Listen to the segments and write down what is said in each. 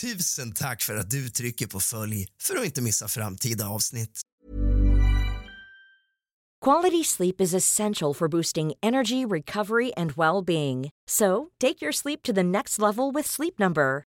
Tusen tack för att du trycker på följ för att inte missa framtida avsnitt. Quality sleep is essential for boosting energy, recovery, and well being. So, take your sleep to the next level with Sleep Number.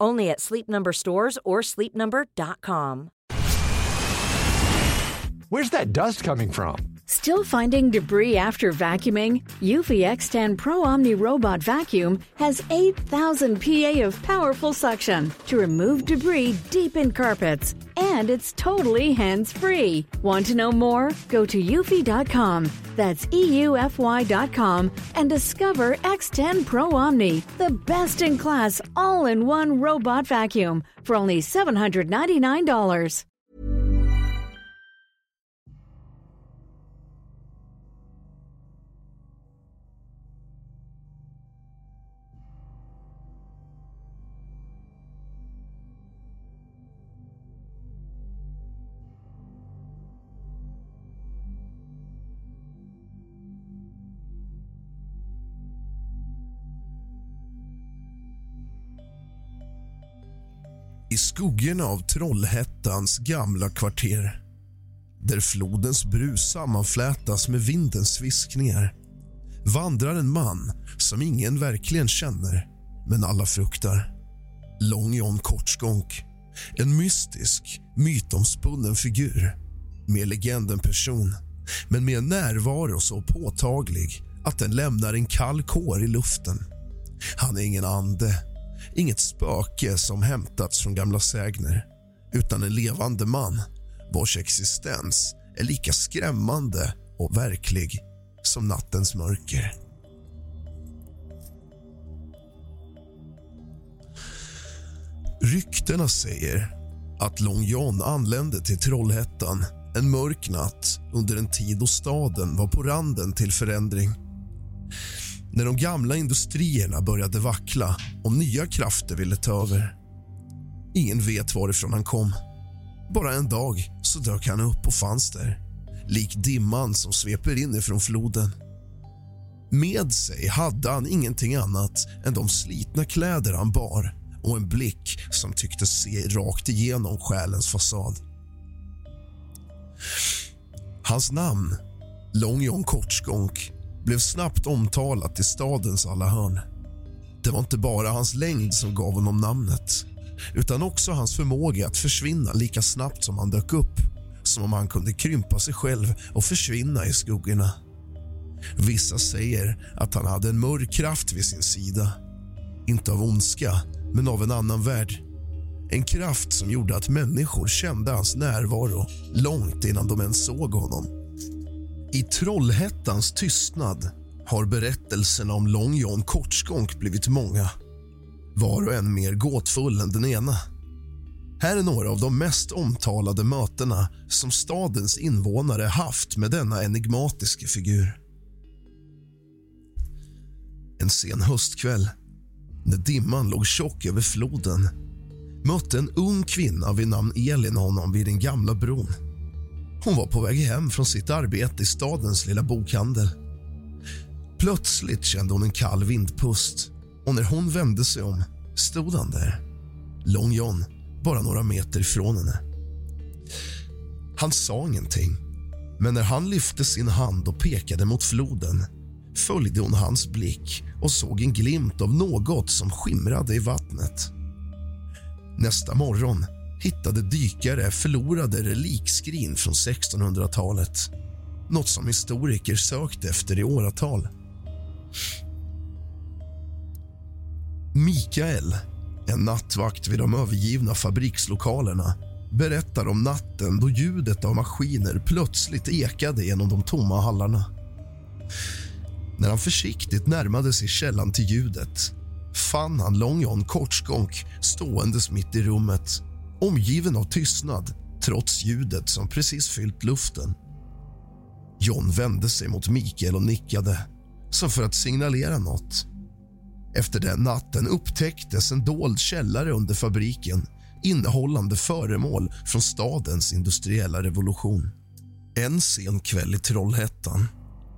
Only at Sleep Number stores or sleepnumber.com. Where's that dust coming from? Still finding debris after vacuuming? Eufy X10 Pro Omni Robot Vacuum has 8,000 PA of powerful suction to remove debris deep in carpets. And it's totally hands free. Want to know more? Go to eufy.com. That's EUFY.com and discover X10 Pro Omni, the best in class all in one robot vacuum for only $799. I skuggorna av Trollhättans gamla kvarter där flodens brus sammanflätas med vindens viskningar vandrar en man som ingen verkligen känner, men alla fruktar. Lång John Kortskånk. En mystisk, mytomspunnen figur. Mer legend än person, men med en närvaro så påtaglig att den lämnar en kall kår i luften. Han är ingen ande, inget spöke som hämtats från gamla sägner utan en levande man vars existens är lika skrämmande och verklig som nattens mörker. Ryktena säger att Long John anlände till Trollhättan en mörk natt under en tid då staden var på randen till förändring. När de gamla industrierna började vackla och nya krafter ville ta över. Ingen vet varifrån han kom. Bara en dag så dök han upp och fanns där lik dimman som sveper in ifrån floden. Med sig hade han ingenting annat än de slitna kläder han bar och en blick som tycktes se rakt igenom själens fasad. Hans namn, Long John Kortskånk, blev snabbt omtalat i stadens alla hörn. Det var inte bara hans längd som gav honom namnet utan också hans förmåga att försvinna lika snabbt som han dök upp som om han kunde krympa sig själv och försvinna i skuggorna. Vissa säger att han hade en mörk kraft vid sin sida. Inte av ondska, men av en annan värld. En kraft som gjorde att människor kände hans närvaro långt innan de ens såg honom. I Trollhättans tystnad har berättelserna om Long John Kortskånk blivit många. Var och en mer gåtfull än den ena. Här är några av de mest omtalade mötena som stadens invånare haft med denna enigmatiska figur. En sen höstkväll, när dimman låg tjock över floden mötte en ung kvinna vid namn Elin honom vid den gamla bron. Hon var på väg hem från sitt arbete i stadens lilla bokhandel. Plötsligt kände hon en kall vindpust och när hon vände sig om stod han där, Long John, bara några meter ifrån henne. Han sa ingenting, men när han lyfte sin hand och pekade mot floden följde hon hans blick och såg en glimt av något som skimrade i vattnet. Nästa morgon hittade dykare förlorade relikskrin från 1600-talet. Något som historiker sökt efter i åratal. Mikael, en nattvakt vid de övergivna fabrikslokalerna berättar om natten då ljudet av maskiner plötsligt ekade genom de tomma hallarna. När han försiktigt närmade sig källan till ljudet fann han Long John Kortskånk ståendes mitt i rummet omgiven av tystnad trots ljudet som precis fyllt luften. John vände sig mot Mikael och nickade, som för att signalera något. Efter den natten upptäcktes en dold källare under fabriken innehållande föremål från stadens industriella revolution. En sen kväll i Trollhättan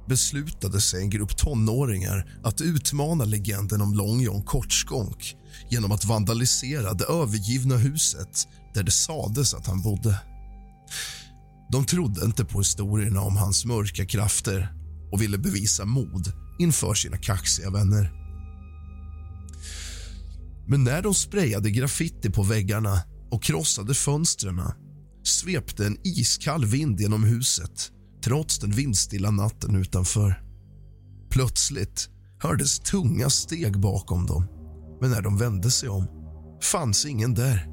beslutade sig en grupp tonåringar att utmana legenden om Long John Kortskånk genom att vandalisera det övergivna huset där det sades att han bodde. De trodde inte på historierna om hans mörka krafter och ville bevisa mod inför sina kaxiga vänner. Men när de sprayade graffiti på väggarna och krossade fönstren svepte en iskall vind genom huset trots den vindstilla natten utanför. Plötsligt hördes tunga steg bakom dem men när de vände sig om fanns ingen där.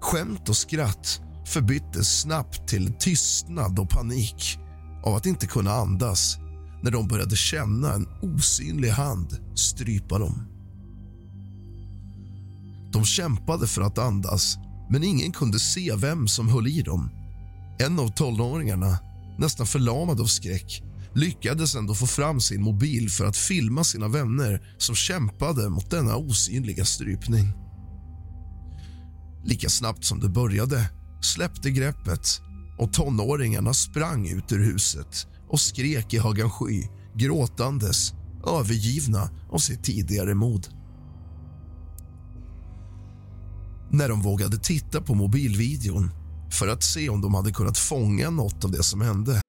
Skämt och skratt förbyttes snabbt till tystnad och panik av att inte kunna andas när de började känna en osynlig hand strypa dem. De kämpade för att andas, men ingen kunde se vem som höll i dem. En av tonåringarna, nästan förlamad av skräck lyckades ändå få fram sin mobil för att filma sina vänner som kämpade mot denna osynliga strypning. Lika snabbt som det började släppte greppet och tonåringarna sprang ut ur huset och skrek i högan sky, gråtandes, övergivna av sitt tidigare mod. När de vågade titta på mobilvideon för att se om de hade kunnat fånga något av det som hände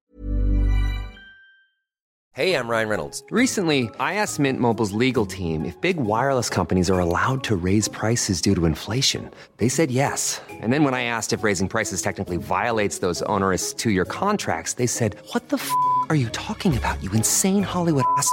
Hej, jag Ryan Reynolds. Recently, I asked Mint Mobile's legal team if big wireless companies are allowed to raise prices due to inflation. They said yes. And then when I asked if raising prices technically violates those onerous two year contracts, they said, What the f are you talking about, you insane Hollywood ass?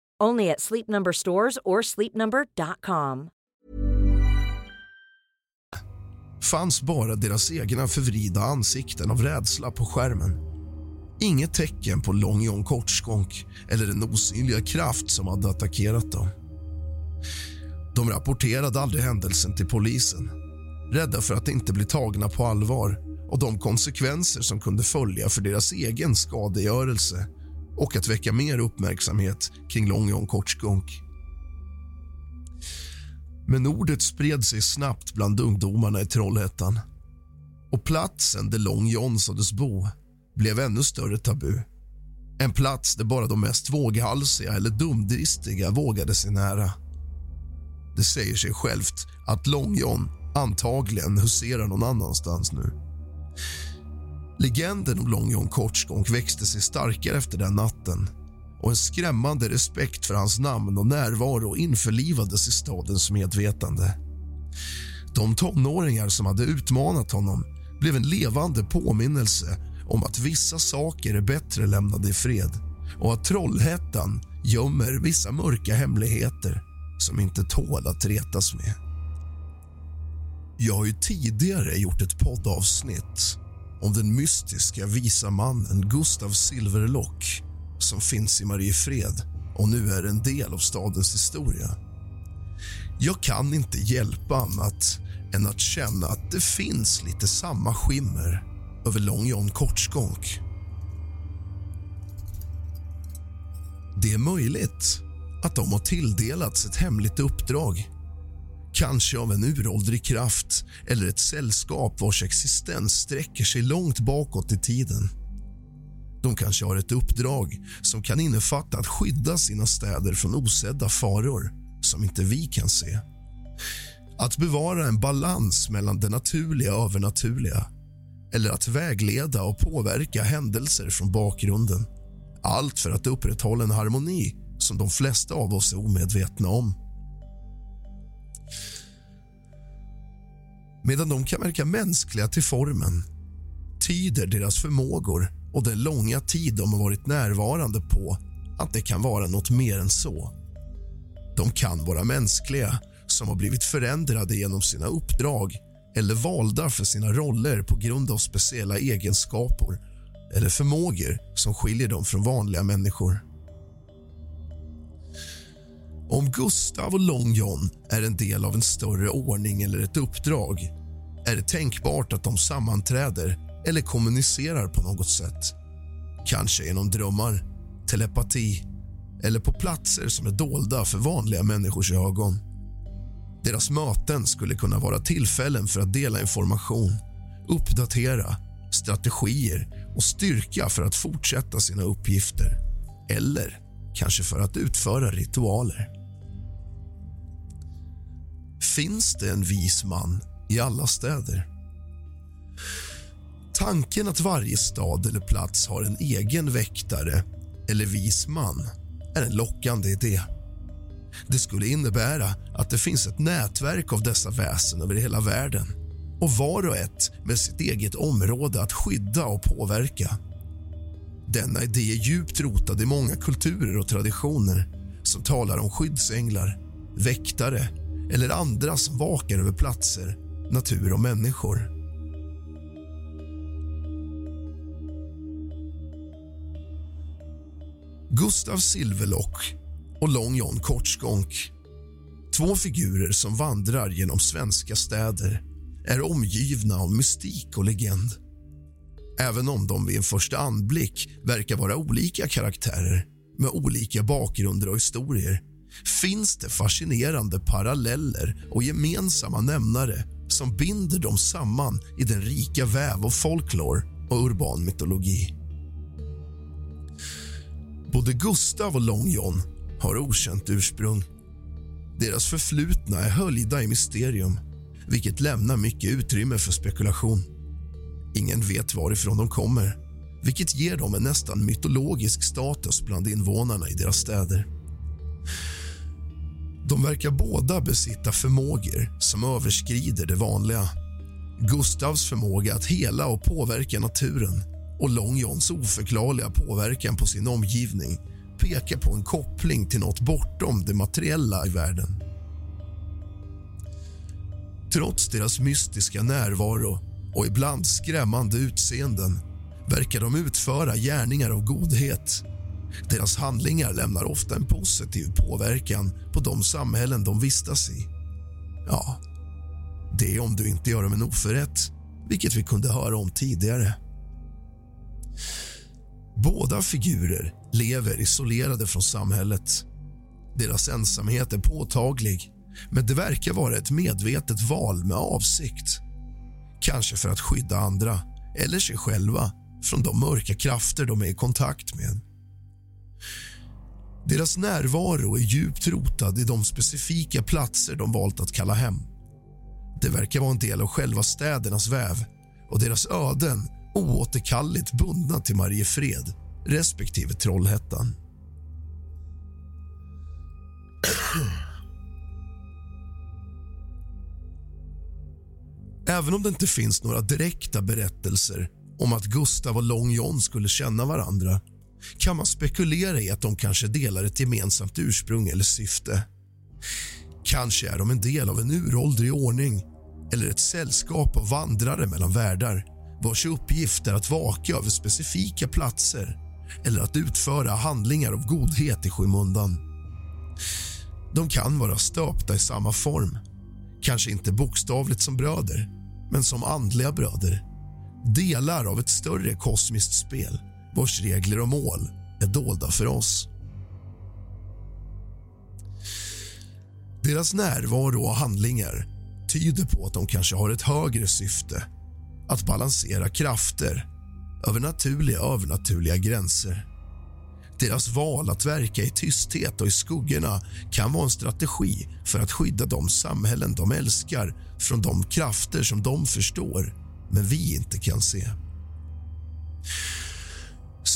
Only at Sleep Number stores or sleepnumber.com. fanns bara deras egna förvridna ansikten av rädsla på skärmen. Inget tecken på Long John Kortskånk eller den osynliga kraft som hade attackerat dem. De rapporterade aldrig händelsen till polisen rädda för att inte bli tagna på allvar och de konsekvenser som kunde följa för deras egen skadegörelse och att väcka mer uppmärksamhet kring Long John Men ordet spred sig snabbt bland ungdomarna i Trollhättan och platsen där Long John sades bo blev ännu större tabu. En plats där bara de mest våghalsiga eller dumdristiga vågade sig nära. Det säger sig självt att Long John antagligen huserar någon annanstans nu. Legenden om Long John Kortskånk växte sig starkare efter den natten och en skrämmande respekt för hans namn och närvaro införlivades i stadens medvetande. De tonåringar som hade utmanat honom blev en levande påminnelse om att vissa saker är bättre lämnade i fred och att Trollhättan gömmer vissa mörka hemligheter som inte tål att retas med. Jag har ju tidigare gjort ett poddavsnitt om den mystiska visa mannen Gustav Silverlock som finns i Mariefred och nu är en del av stadens historia. Jag kan inte hjälpa annat än att känna att det finns lite samma skimmer över Long John Kortskånk. Det är möjligt att de har tilldelats ett hemligt uppdrag kanske av en uråldrig kraft eller ett sällskap vars existens sträcker sig långt bakåt i tiden. De kanske har ett uppdrag som kan innefatta att skydda sina städer från osedda faror som inte vi kan se. Att bevara en balans mellan det naturliga och övernaturliga eller att vägleda och påverka händelser från bakgrunden. Allt för att upprätthålla en harmoni som de flesta av oss är omedvetna om. Medan de kan verka mänskliga till formen tyder deras förmågor och den långa tid de har varit närvarande på att det kan vara något mer än så. De kan vara mänskliga som har blivit förändrade genom sina uppdrag eller valda för sina roller på grund av speciella egenskaper eller förmågor som skiljer dem från vanliga människor. Om Gustav och Long John är en del av en större ordning eller ett uppdrag är det tänkbart att de sammanträder eller kommunicerar på något sätt. Kanske genom drömmar, telepati eller på platser som är dolda för vanliga människors ögon. Deras möten skulle kunna vara tillfällen för att dela information, uppdatera, strategier och styrka för att fortsätta sina uppgifter. Eller kanske för att utföra ritualer. Finns det en vis man i alla städer? Tanken att varje stad eller plats har en egen väktare eller vis man är en lockande idé. Det skulle innebära att det finns ett nätverk av dessa väsen över hela världen och var och ett med sitt eget område att skydda och påverka. Denna idé är djupt rotad i många kulturer och traditioner som talar om skyddsänglar, väktare eller andra som vakar över platser, natur och människor. Gustav Silverlock och Long John Kortskånk. Två figurer som vandrar genom svenska städer är omgivna av mystik och legend. Även om de vid en första anblick verkar vara olika karaktärer med olika bakgrunder och historier finns det fascinerande paralleller och gemensamma nämnare som binder dem samman i den rika väv av folklore och urban mytologi. Både Gustav och Long John har okänt ursprung. Deras förflutna är höljda i mysterium vilket lämnar mycket utrymme för spekulation. Ingen vet varifrån de kommer vilket ger dem en nästan mytologisk status bland invånarna i deras städer. De verkar båda besitta förmågor som överskrider det vanliga. Gustavs förmåga att hela och påverka naturen och Long Johns oförklarliga påverkan på sin omgivning pekar på en koppling till nåt bortom det materiella i världen. Trots deras mystiska närvaro och ibland skrämmande utseenden verkar de utföra gärningar av godhet. Deras handlingar lämnar ofta en positiv påverkan på de samhällen de vistas i. Ja, det är om du inte gör dem en oförrätt, vilket vi kunde höra om tidigare. Båda figurer lever isolerade från samhället. Deras ensamhet är påtaglig, men det verkar vara ett medvetet val med avsikt. Kanske för att skydda andra, eller sig själva från de mörka krafter de är i kontakt med. Deras närvaro är djupt rotad i de specifika platser de valt att kalla hem. Det verkar vara en del av själva städernas väv och deras öden oåterkalleligt bundna till Mariefred respektive Trollhättan. Även om det inte finns några direkta berättelser om att Gustav och Long John skulle känna varandra kan man spekulera i att de kanske delar ett gemensamt ursprung eller syfte. Kanske är de en del av en uråldrig ordning eller ett sällskap av vandrare mellan världar vars uppgift är att vaka över specifika platser eller att utföra handlingar av godhet i skymundan. De kan vara stöpta i samma form, kanske inte bokstavligt som bröder men som andliga bröder. Delar av ett större kosmiskt spel vars regler och mål är dolda för oss. Deras närvaro och handlingar tyder på att de kanske har ett högre syfte att balansera krafter över naturliga och övernaturliga gränser. Deras val att verka i tysthet och i skuggorna kan vara en strategi för att skydda de samhällen de älskar från de krafter som de förstår, men vi inte kan se.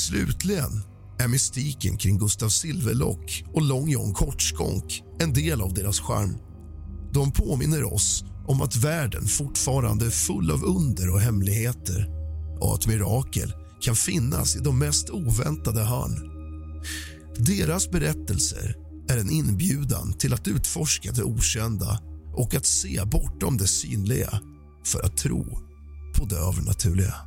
Slutligen är mystiken kring Gustav Silverlock och Long John Kortskånk en del av deras charm. De påminner oss om att världen fortfarande är full av under och hemligheter och att mirakel kan finnas i de mest oväntade hörn. Deras berättelser är en inbjudan till att utforska det okända och att se bortom det synliga för att tro på det övernaturliga.